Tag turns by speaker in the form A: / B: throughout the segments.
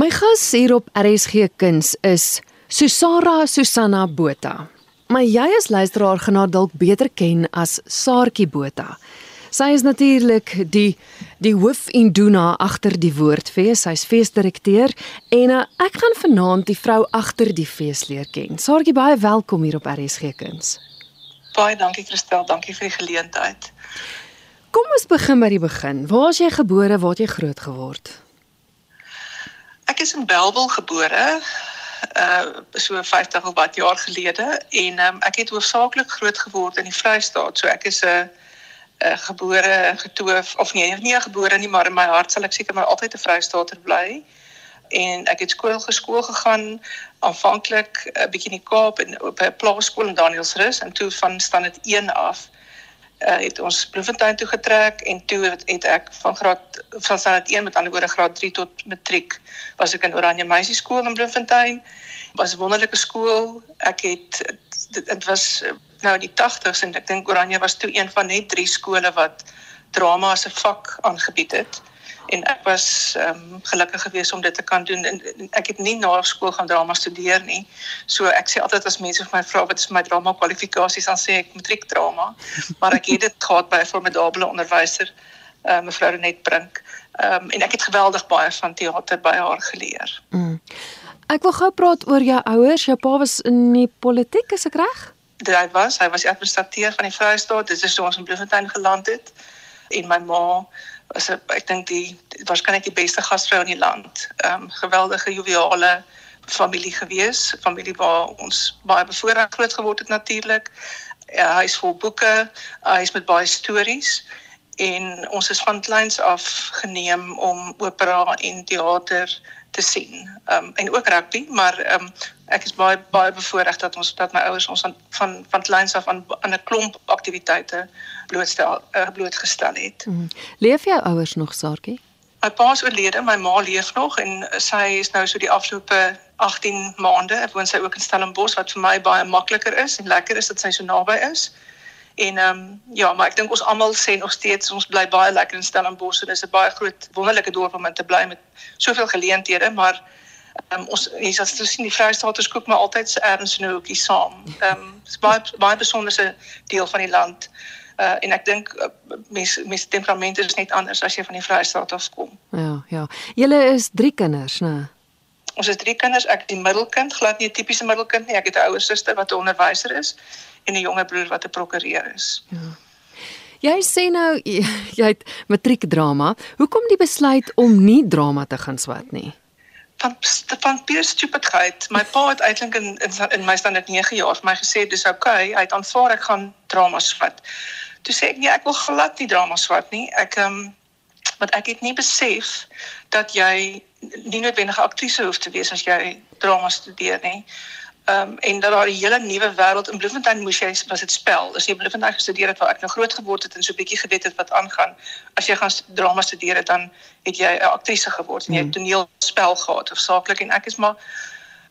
A: My gas hier op RSG Kuns is Susara Susanna Botha. Maar jy as luisteraar gaan haar dalk beter ken as Saartjie Botha. Sy is natuurlik die die hoof en doena agter die woordfees. Sy's feesdirekteur en uh, ek gaan vanaand die vrou agter die fees leer ken. Saartjie, baie welkom hier op RSG Kuns.
B: Baie dankie Christel, dankie vir die geleentheid.
A: Kom ons begin by die begin. Waar is jy gebore? Waar het jy groot geword?
B: Ek is in Belwel gebore uh so 50 of wat jaar gelede en um, ek het hoofsaaklik groot geword in die Vrystaat. So ek is 'n uh, uh, gebore getoof of nee, nie gebore nie, maar in my hart sal ek seker maar altyd 'n Vrystaater bly. En ek het skool geskool gegaan aanvanklik 'n uh, bietjie in die Kaap en op 'n plaaskool in Danielsrus en toe van standaard 1 af uh, het ons Bloemfontein toe getrek en toe het, het ek van graad van standaard 1 met ander woorde graad 3 tot matriek was ek in Oranje Meisieskool in Bloemfontein. Was 'n wonderlike skool. Ek het dit, dit was nou in die 80s en ek dink Oranje was toe een van net drie skole wat drama as 'n vak aangebied het en ek was ehm um, gelukkig geweest om dit te kan doen en, en ek het nie na skool gaan drama studeer nie. So ek sê altyd as mense vir my vra wat is my drama kwalifikasies dan sê ek matriek drama, maar ek het dit gehad by 'n formidable onderwyser, uh, mevrou Renet Brink. Ehm um, en ek het geweldig baie van teater by haar geleer. Mm.
A: Ek wil gou praat oor jou ouers. Jou pa was in die politiek, is ek reg?
B: Hy was, hy was administrateur van die Vrystaat. Dit is hoe ons in Bloemfontein geland het. En my ma was a, ek dink die waarskynlik die beste gasvrou in die land. Ehm um, geweldige joviale familie gewees, familie waar ons baie bevoorreg groot geword het natuurlik. Ja, hy is vol boeke, hy is met baie stories en ons is van kleins af geneem om opera en teater te sien. Ehm um, en ook rugby, maar ehm um, ek is baie baie bevoorreg dat ons dat my ouers ons aan, van van kleins af aan aan 'n klomp aktiwiteite blootstel uh, blootgestel het. Mm.
A: Leef jou ouers nog, Saartjie?
B: My pa is oorlede, my ma leef nog en sy is nou so die afgelope 18 maande, ek woon sy ook in Stellenbosch wat vir my baie makliker is en lekker is dat sy so naby is. En ehm um, ja, maar ek dink ons almal sê nog steeds ons bly baie lekker in Stellenbosch. Dit is 'n baie groot wonderlike dorp om in te bly met soveel geleenthede, maar ehm um, ons hier as jy sien die Vrystaaters kook maar altyd se erns in 'n hoekie saam. Ehm um, dis baie baie besonderse deel van die land. Uh, en ek dink uh, mense mense temperament is net anders as jy van die Vrystaat af kom.
A: Ja, ja. Julle is 3 kinders, né?
B: Ons is 3 kinders. Ek is die middelkind, glad nie 'n tipiese middelkind nie. Ek het 'n ouer suster wat 'n onderwyser is en 'n jonger broer wat 'n prokureur is. Ja.
A: Jy sê nou jy het matriek drama. Hoekom die besluit om nie drama te gaan swat nie?
B: Van van pure stupidheid. My pa het eintlik in, in in my standaard 9 jaar vir my gesê dis oukei, okay, hy het aanvaar ek gaan drama swat. Toe sê ek nee, ek wil glad nie drama swat nie. Ek ehm um, want ek het nie besef dat jy nie noodwendig 'n aktrise hoef te wees as jy drama studeer nie. Ehm um, en dat daar 'n hele nuwe wêreld in Bloemfontein moes jy was dit spel. As jy Bloemfontein gestudeer het waar ek nou groot geword het en so 'n bietjie geweet het wat aangaan. As jy gaan drama studeer het dan het jy 'n aktrise geword en jy het hmm. toneelspel gehad of saaklik en ek is maar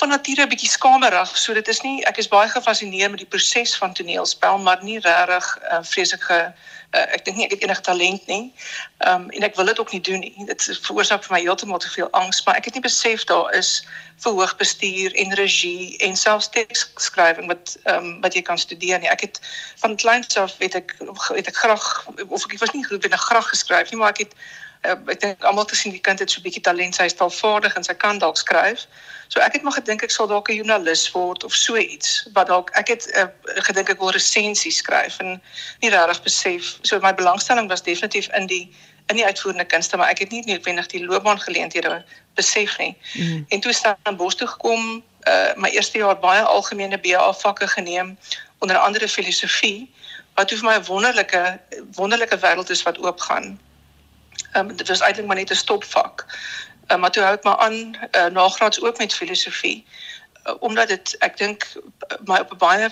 B: van nature 'n bietjie skamerig. So dit is nie ek is baie gefassineerd met die proses van toneelspel, maar nie regtig uh, vreeslik ge uh, ek dink nie ek het enige talent nie. Ehm um, en ek wil dit ook nie doen nie. Dit veroorsaak vir my heeltemal te veel angs, maar ek het nie besef daar is verhoogbestuur en regie en selfs teksskrywing wat ehm um, wat jy kan studeer nie. Ek het van kleins af weet ek het ek graag of ek was nie goed binne graag geskryf nie, maar ek het uh, ek dink almal te sien die kind het so 'n bietjie talent, sy is taalvaardig en sy kan dalk skryf. So ek het maar gedink ek sal dalk 'n joernalis word of so iets. Wat dalk ek het uh, gedink ek wil resensies skryf en nie regtig besef. So my belangstelling was definitief in die in die uitvoerende kunste, maar ek het nie noodwendig die loopbaangeleenthede besef nie. Mm. En toe staan in Bos toe gekom, uh, my eerste jaar baie algemene BA vakke geneem onder andere filosofie wat vir my 'n wonderlike wonderlike wêreld is wat oopgaan Ehm um, dit was eintlik maar net 'n stopvak. Um, maar toe hou ek maar aan uh, nagraads ook met filosofie. Uh, omdat dit ek dink my op 'n baie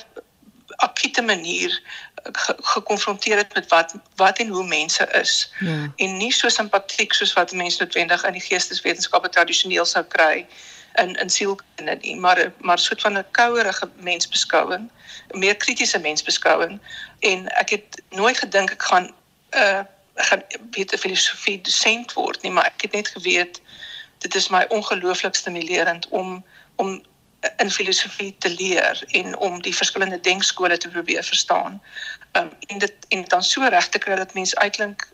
B: akute manier ge gekonfronteer het met wat wat en hoe mense is. Ja. en nie so simpatiek soos wat mense noodwendig in die geesteswetenskappe tradisioneel sou kry in in sielkunde nie maar maar soort van 'n kouerige mensbeskouing meer kritiese mensbeskouing. En ek het nooit gedink ek gaan 'n uh, gaan weet 'n filosofie dosent word nie, maar ek het net geweet dit is my ongelooflik stimulerend om om in filosofie te leer en om die verskillende denkskole te probeer verstaan. Um, en dit en dan so reg te kry dat mense uitklink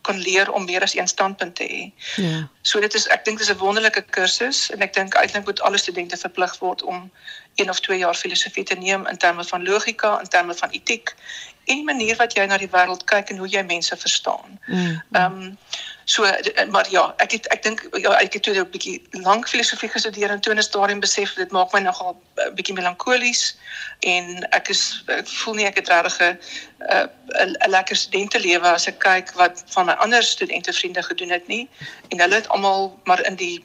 B: kan leer om meer as een standpunt te hê. Ja. So dit is ek dink dis 'n wonderlike kursus en ek dink uiteindelik moet alle studente verplig word om 1 of 2 jaar filosofie te neem in terme van logika, in terme van etiek en die manier wat jy na die wêreld kyk en hoe jy mense verstaan. Mm. Ehm um, So eh, maar ja, ek het ek dink ja, ek het toe 'n bietjie lank filosofie gestudeer en toe in 'n stadium besef dit maak my nogal 'n eh, bietjie melankolies en ek is ek voel nie ek het regtig 'n eh, 'n lekker studente lewe as ek kyk wat van my ander studente vriende gedoen het nie en hulle het almal maar in die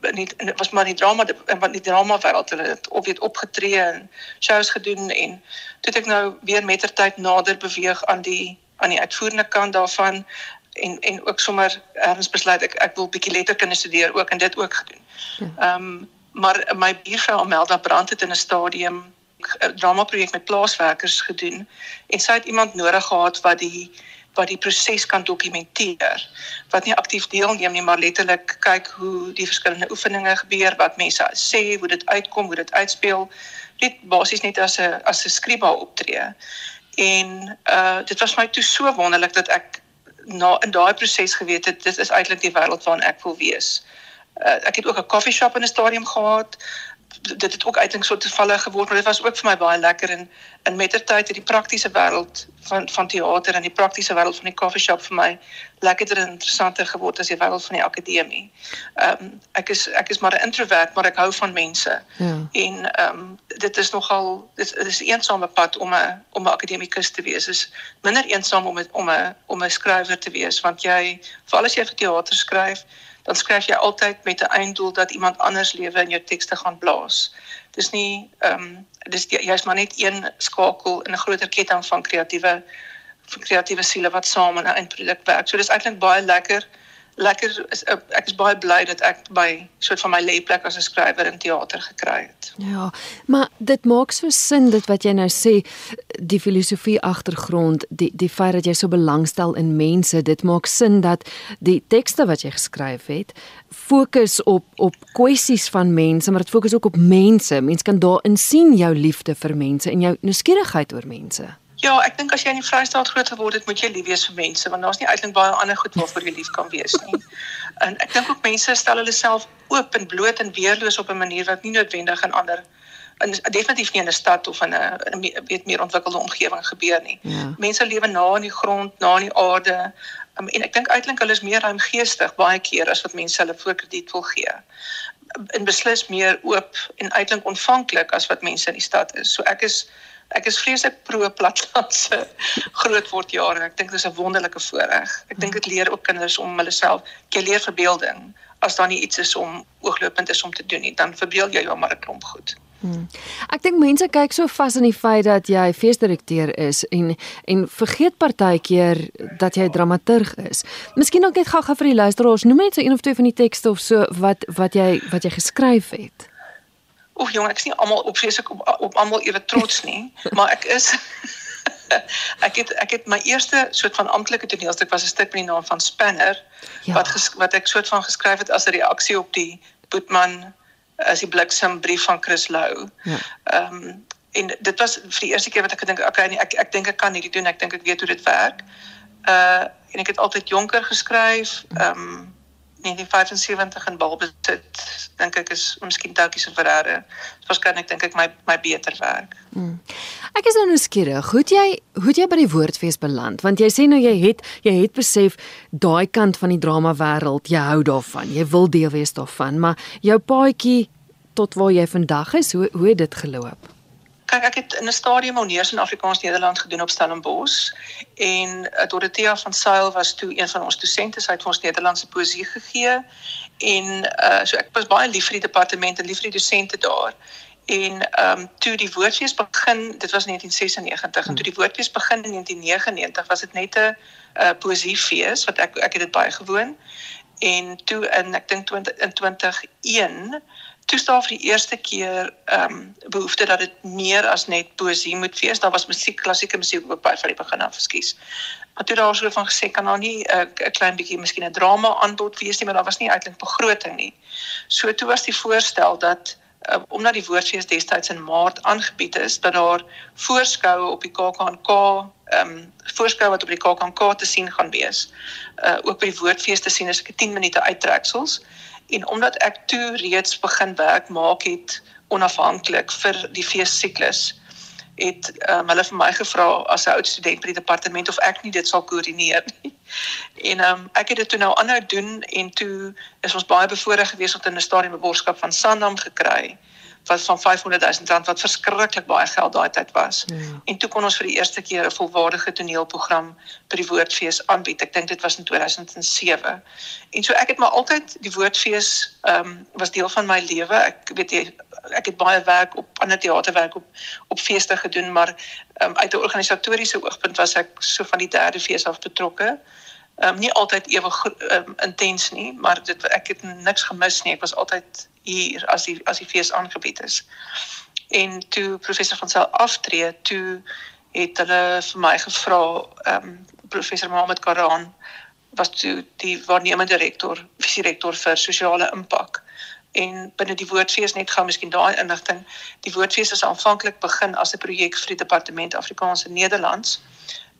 B: in die in was maar die drama en wat die drama wêreld hulle het of weet opgetree en shows gedoen en toe ek nou weer mettertyd nader beweeg aan die aan die uitvoerende kant daarvan en en ook sommer erns besluit ek ek wil bietjie letterkunde studeer ook en dit ook gedoen. Ja. Ehm um, maar my buurvrou Amelda Brand het in 'n stadium 'n drama projek met plaaswerkers gedoen en sy het iemand nodig gehad wat die wat die proses kan dokumenteer wat nie aktief deelneem nie maar letterlik kyk hoe die verskillende oefeninge gebeur wat mense sê hoe dit uitkom hoe dit uitspeel net basies net as 'n as 'n skriba optree en uh dit was my toe so wonderlik dat ek na in daai proses geweet het dit is eintlik die wêreld waarin ek wil wees. Uh, ek het ook 'n koffie shop in 'n stadium gehad dit het ook uiteindelik so toevallig geword maar dit was ook vir my baie lekker en in mettertyd het die praktiese wêreld van van teater en die praktiese wêreld van die coffee shop vir my lekkerder en interessanter geword as die wêreld van die akademie. Ehm um, ek is ek is maar 'n introvert maar ek hou van mense. Ja. En ehm um, dit is nogal dit, dit is 'n eensame pad om 'n om 'n akademikus te wees. Is minder eensaam om om 'n om 'n skrywer te wees want jy veral as jy vir teater skryf dan skryf jy altyd met 'n einddoel dat iemand anders lewe in jou tekste gaan blaas. Dis nie ehm um, dis jy's maar net een skakel in 'n groter ketting van kreatiewe van kreatiewe siele wat saam aan 'n eindproduk werk. So dis eintlik baie lekker lekker is eh, ek is baie bly dat ek by soort van my lêplek as 'n skrywer in teater gekry het.
A: Ja, maar dit maak so sin dit wat jy nou sê, die filosofie agtergrond, die die feit dat jy so belangstel in mense, dit maak sin dat die tekste wat jy geskryf het, fokus op op kwessies van mense, maar dit fokus ook op mense. Mense kan daarin sien jou liefde vir mense en jou nuuskierigheid oor mense.
B: Ja, ek dink as jy in die Vrystaat groot geword het, moet jy lief wees vir mense want daar's nie eintlik baie ander goed waarvoor jy lief kan wees nie. En ek dink ook mense stel hulle self oop en bloot en weerloos op 'n manier wat nie noodwendig in ander in definitief nie in 'n stad of in 'n weet meer ontwikkelde omgewing gebeur nie. Ja. Mense lewe na in die grond, na in die aarde. Um, en ek dink eintlik hulle is meer ruimgeestig baie keer as wat mense hulle voorkrediet wil gee. En beslis meer oop en eintlik ontvanklik as wat mense in die stad is. So ek is ek is vreeslik pro platlandse groot word jare. Ek dink dit is 'n wonderlike voorreg. Ek dink dit leer ook kinders om hulle self jy leer verbeelding. As daar nie iets is om ooglopend is om te doen nie, dan verbeel jy jou maar 'n klomp goed. Hmm.
A: Ek dink mense kyk so vas in die feit dat jy feesdirekteur is en en vergeet partykeer dat jy dramaturg is. Miskien ook net gou-gou vir die luisteraars, noem net so een of twee van die tekste of so wat wat jy wat jy geskryf het.
B: Oef jong, ek is nie almal op vreeslik op, op almal ewe trots nie, maar ek is ek het ek het my eerste soort van amptelike toneelstuk was 'n stuk met die naam van Spanner ja. wat ges, wat ek soort van geskryf het as 'n reaksie op die Boetman as die bliksem brief van Chris Lou. Ja. Ehm um, en dit was vir die eerste keer wat ek gedink okay nee, ek ek dink ek kan hierdie doen. Ek dink ek weet hoe dit werk. Uh en ek het altyd jonker geskryf. Ehm um, 1975 in Balbesit dink ek is miskien Toukie se verrader. Waarskynlik dink ek my my beter werk. Hmm.
A: Ek is nou nuuskierig. Hoe het jy hoe het jy by die woordfees beland? Want jy sê nou jy het jy het besef daai kant van die drama wêreld, jy hou daarvan. Jy wil deel wees daarvan, maar jou paadjie tot waar jy vandag is, hoe hoe het dit geloop?
B: Kyk, ek het in 'n stadium honeurs in Afrikaans Nederland gedoen op Stellenbosch en uh, Dorothea van Sail was toe een van ons dosente, sy het vir ons Nederlandse poesie gegee en uh, so ek was baie lief vir die departement en lief vir die dosente daar. En ehm um, toe die woordfees begin, dit was 1996 en toe die woordfees begin in 1999 was dit net 'n uh, poesiefees wat ek ek het dit baie gewoon en toe in ek dink 20 in 2001 toe staan vir die eerste keer ehm um, behoefte dat dit meer as net poesie moet wees. Daar was musiek, klassieke musiek ook baie van die begin af, ekskuus. Maar toe daar so van gesê kan daar nie 'n uh, klein bietjie miskien 'n drama aanbod wees nie, maar daar was nie uiteindelik begroting nie. So toe was die voorstel dat uh, omdat die woordfees destyds in Maart aangebied is dat daar voorskoue op die KAKNK ehm um, voorskou wat op die KAKNK te sien gaan wees. Uh ook by die woordfees te sien is ek 10 minute uittreksels en omdat ek toe reeds begin werk maak het onafhanklik vir die feessiklus het um, hulle vir my gevra as 'n oud student by die departement of ek nie dit sal koördineer nie. En um, ek het dit toe nou aanhou doen en toe is ons baie bevoorreg geweest om 'n stadium 'n borgskap van Sanlam gekry wat van 500 000 rand wat verskriklik baie geld daai tyd was. Ja. En toe kon ons vir die eerste keer 'n volwaardige toneelprogram by die Woordfees aanbied. Ek dink dit was in 2007. En so ek het maar altyd die Woordfees ehm um, was deel van my lewe. Ek weet jy ek het baie werk op ander teaterwerk op op feeste gedoen, maar ehm um, uit 'n organisatoriese oogpunt was ek so van die derde fees af betrokke. Um, nie altyd ewe um, intens nie, maar dit ek het niks gemis nie. Ek was altyd hier as die as die fees aangebied is. En toe professor van Sail aftree, toe het hulle vir my gevra, ehm um, professor Mohammed Karan was toe die waarnemende direkteur, visierektor vir sosiale impak. En binne die woordfees net gou miskien daai inligting, die woordfees is aanvanklik begin as 'n projek vir die departement Afrikaans en Nederlands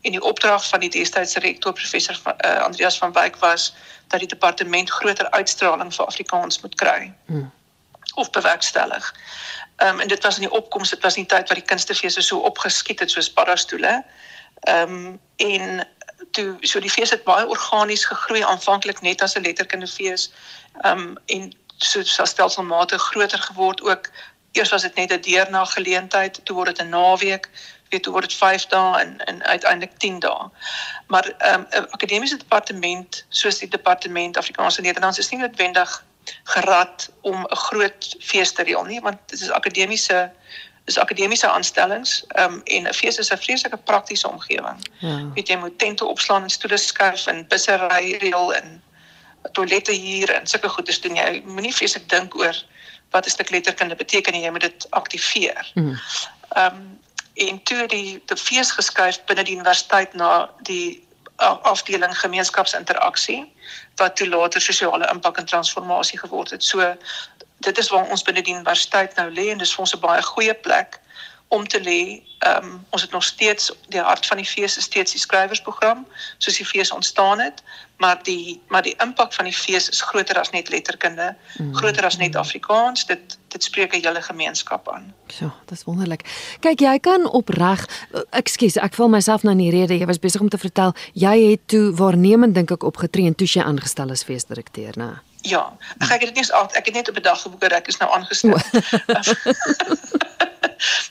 B: en die opdrag van die destydse rektor professor van, uh, Andreas van Wyk was dat die departement groter uitstraling vir Afrikaans moet kry. Hmm. of bewerkstellig. Ehm um, en dit was in die opkoms, dit was nie tyd wat die kunstefeeste so opgeskiet het soos paddastoele. Ehm um, en toe so die fees het baie organies gegroei aanvanklik net as 'n letterkindefees. Ehm um, en so so stelselmatig groter geword ook. Eers was dit net 'n deernag geleentheid, toe word dit 'n naweek, weet hoe word dit 5 dae en en uiteindelik 10 dae. Maar ehm um, akademiese departement soos die departement Afrikaans en Nederlands is nie noodwendig gerad om 'n groot fees te reël nie want dit is akademiese dis akademiese aanstellings ehm um, en 'n fees is 'n vreeslike praktiese omgewing. Ja. Weet jy moet tente opslaan en stoele skuif en bussery reël en toilette hier en sulke goedes doen jy moenie vreeslik dink oor wat 'n stuk letterkunde beteken jy moet dit aktiveer. Mm. Ehm um, en toe die die fees geskuif binne die universiteit na die afdeling gemeenskapsinteraksie wat toe later sosiale impak en transformasie geword het. So dit is waar ons binne die universiteit nou lê en dis vir ons 'n baie goeie plek om te lê. Ehm um, ons het nog steeds die hart van die fees is steeds die skrywersprogram soos die fees ontstaan het, maar die maar die impak van die fees is groter as net letterkunde, mm. groter as net Afrikaans. Dit dit spreek 'n hele gemeenskap aan.
A: Ja, dis wonderlik. Kyk, jy kan opreg, ekskuus, ek val myself nou in die rede. Jy was besig om te vertel jy het toe waarnemend dink ek opgetree en toe jy aangestel as feesdirekteur, né?
B: Ja, ek het dit nie ek het net op 'n dag geboek ek is nou aangestel.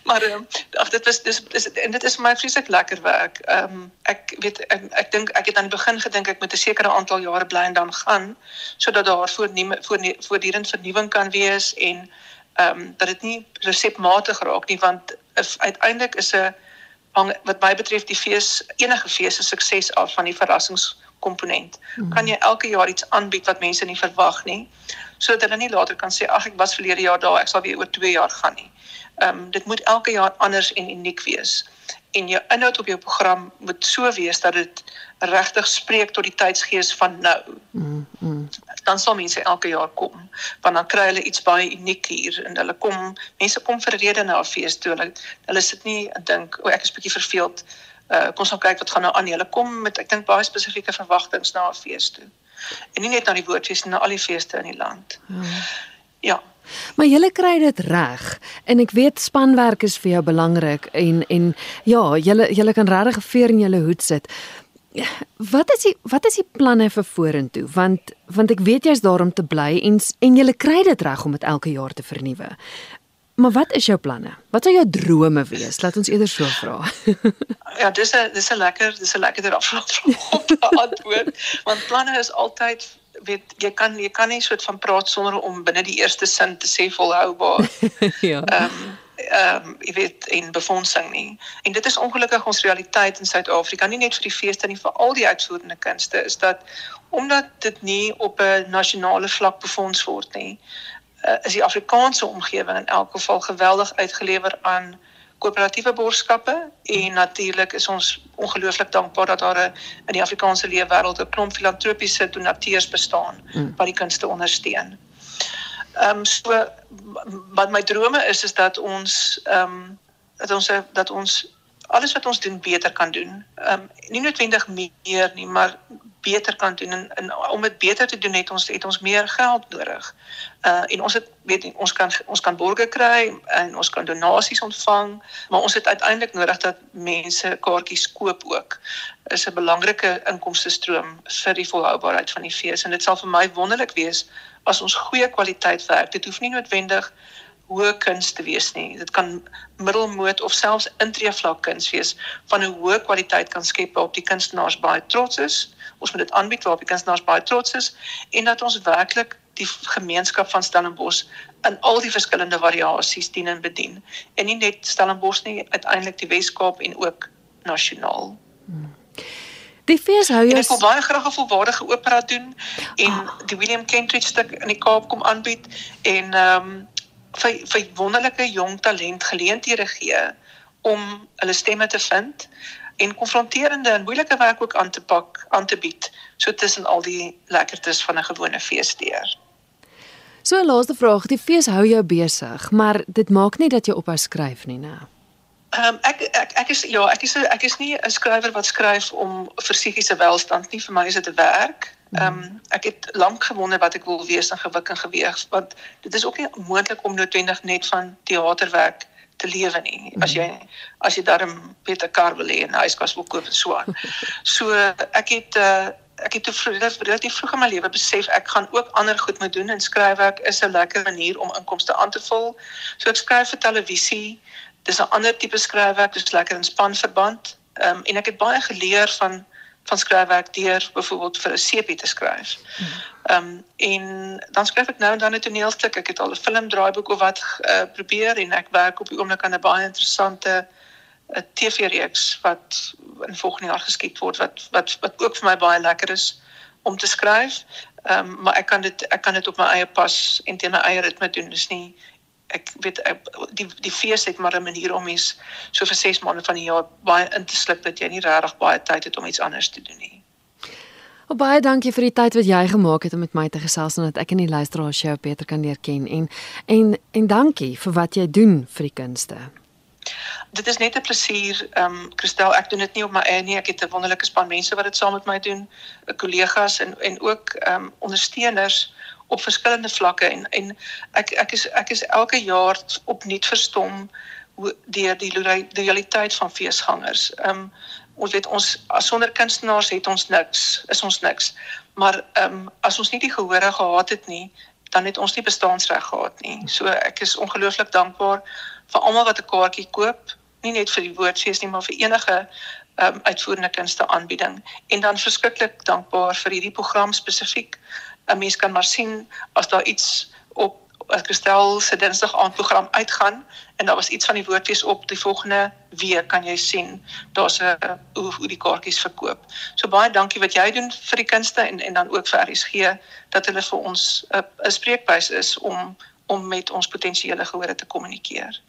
B: maar ehm um, ag dit was dis, dis en dit is vir my vreeslik lekker werk. Ehm um, ek weet ek, ek dink ek het aan die begin gedink ek moet 'n sekere aantal jare bly en dan gaan sodat daar voortdurend voor, voortdurend vernuwing kan wees en ehm um, dat dit nie resepmatig raak nie want uiteindelik is 'n wat my betref die fees enige fees se sukses af van die verrassingskomponent. Hmm. Kan jy elke jaar iets aanbied wat mense nie verwag nie sodat hulle nie later kan sê ag ek was verlede jaar daar ek sal weer oor 2 jaar gaan nie. Ehm um, dit moet elke jaar anders en uniek wees. En jou inhoud op jou program moet so wees dat dit regtig spreek tot die tydsgees van nou. Mm, mm. Dan sal mense elke jaar kom, want dan kry hulle iets baie uniek hier en hulle kom, mense kom vir rede na 'n fees toe. Hulle hulle sit nie en dink, o, ek is bietjie verveeld. Uh kom ons gaan kyk wat gaan nou aan. Hulle kom met ek dink baie spesifieke verwagtinge na 'n fees toe. En nie net na die woordfees nie, na al die feeste in die land. Mm. Ja.
A: Maar jy kry dit reg en ek weet spanwerk is vir jou belangrik en en ja, jy jy kan regtig veer in jou hoed sit. Wat is die wat is die planne vir vorentoe? Want want ek weet jy's daar om te bly en en jy kry dit reg om dit elke jaar te vernuwe. Maar wat is jou planne? Wat sou jou drome wees? Laat ons eerder so vra.
B: ja, dis 'n dis 'n lekker, dis 'n lekker vraag om te antwoord, want planne is altyd weet jy kan jy kan nie soort van praat sonder om binne die eerste sin te sê volhoubaar. ja. Ehm um, ehm um, jy weet en befondsing nie. En dit is ongelukkig ons realiteit in Suid-Afrika, nie net vir die feeste nie, vir al die uitvoerende kunste is dat omdat dit nie op 'n nasionale vlak befonds word nie, uh, is die Afrikaanse omgewing in elk geval geweldig uitgelewer aan koöperatiewe borgskappe en natuurlik is ons ongelooflik dankbaar dat daar 'n in die Afrikaanse leefwêreld 'n klomp filantropiese donateurs bestaan mm. wat die kunste ondersteun. Ehm um, so wat my drome is is dat ons ehm um, dat ons dat ons alles wat ons doen beter kan doen. Ehm um, nie noodwendig meer nie, maar beter kan doen en, en om dit beter te doen het ons het ons meer geld nodig. Uh en ons het weet ons kan ons kan borge kry en ons kan donasies ontvang, maar ons het uiteindelik nodig dat mense kaartjies koop ook. Is 'n belangrike inkomste stroom vir die volhoubaarheid van die fees en dit sal vir my wonderlik wees as ons goeie kwaliteit werk. Dit hoef nie noodwendig hoë kuns te wees nie. Dit kan middelmoot of selfs intree vlak kuns wees van 'n hoë kwaliteit kan skep waarop die kunstenaars baie trots is. Ons moet dit aanbied waarop die kunstenaars baie trots is en dat ons werklik die gemeenskap van Stellenbosch in al die verskillende variasies dien en bedien. En nie net Stellenbosch nie, uiteindelik die Wes-Kaap en ook nasionaal. Hmm.
A: Die fees hou
B: jy Ek wil baie graag 'n volwaardige opera doen en oh. die William Kentridge stuk in die Kaap kom aanbied en ehm um, vir vir wonderlike jong talent geleenthede gee om hulle stemme te vind en konfronterende en moeilike werk ook aan te pak aan te bied so tussen al die lekkertes van 'n gewone feesdeur.
A: So laaste vraag, die fees hou jou besig, maar dit maak nie dat jy ophou skryf nie, né?
B: Ehm um, ek ek ek is ja, ek is ek is nie 'n skrywer wat skryf om vir psigiese welstand nie, vir my is dit 'n werk. Ehm um, ek het lank gewonder wat ek wil wees en gewik en geweeg want dit is ook nie moontlik om noodwendig net van teaterwerk te lewe nie. As jy as jy daarom weet 'n kar wil hê en 'n huiskas wil koop en so aan. So ek het uh ek het te vroeg relatief vroeg in my lewe besef ek gaan ook ander goed moet doen en skryfwerk is 'n lekker manier om inkomste aan te vul. So ek skryf vir televisie. Dis 'n ander tipe skryfwerk, dis lekker in spanverband. Ehm um, en ek het baie geleer van van skryfwerk deur byvoorbeeld vir 'n CP te skryf. Ehm um, en dan skryf ek nou en dan 'n toneelstuk. Ek het al 'n film draaiboek of wat uh, probeer en ek werk op die oomblik aan 'n baie interessante 'n uh, TV-reeks wat in volgende jaar geskied word wat wat wat ook vir my baie lekker is om te skryf. Ehm um, maar ek kan dit ek kan dit op my eie pas en teen my eie ritme doen. Dis nie ek weet ek, die die fees het maar 'n manier om mens so vir 6 maande van die jaar baie in te slip dat jy nie regtig baie tyd het om iets anders te doen nie.
A: Oh, baie dankie vir die tyd wat jy gemaak het om met my te gesels sodat ek in die luisteraar show beter kan leer ken en en en dankie vir wat jy doen vir die kunste.
B: Dit is net 'n plesier, ehm um, Christel, ek doen dit nie op my eie nie. Ek het 'n wonderlike span mense wat dit saam met my doen, kollegas en en ook ehm um, ondersteuners op verskillende vlakke en en ek ek is ek is elke jaar opnuut verstom deur die realiteit van feesgangers. Ehm um, ons weet ons as sonder kunstenaars het ons niks, is ons niks. Maar ehm um, as ons nie die gehore gehad het nie, dan het ons nie bestaansreg gehad nie. So ek is ongelooflik dankbaar vir almal wat 'n kaartjie koop, nie net vir die woordfees nie, maar vir enige ehm um, uitvoerende kunste aanbieding en dan verskriklik dankbaar vir hierdie program spesifiek 'n mens kan maar sien as daar iets op as Christel se Dinsdag aand program uitgaan en daar was iets van die woordfees op die volgende week kan jy sien daar's 'n hoe, hoe die kaartjies verkoop. So baie dankie wat jy doen vir die kunste en en dan ook vir RSG dat hulle vir ons 'n 'n spreekbuis is om om met ons potensiële gehore te kommunikeer.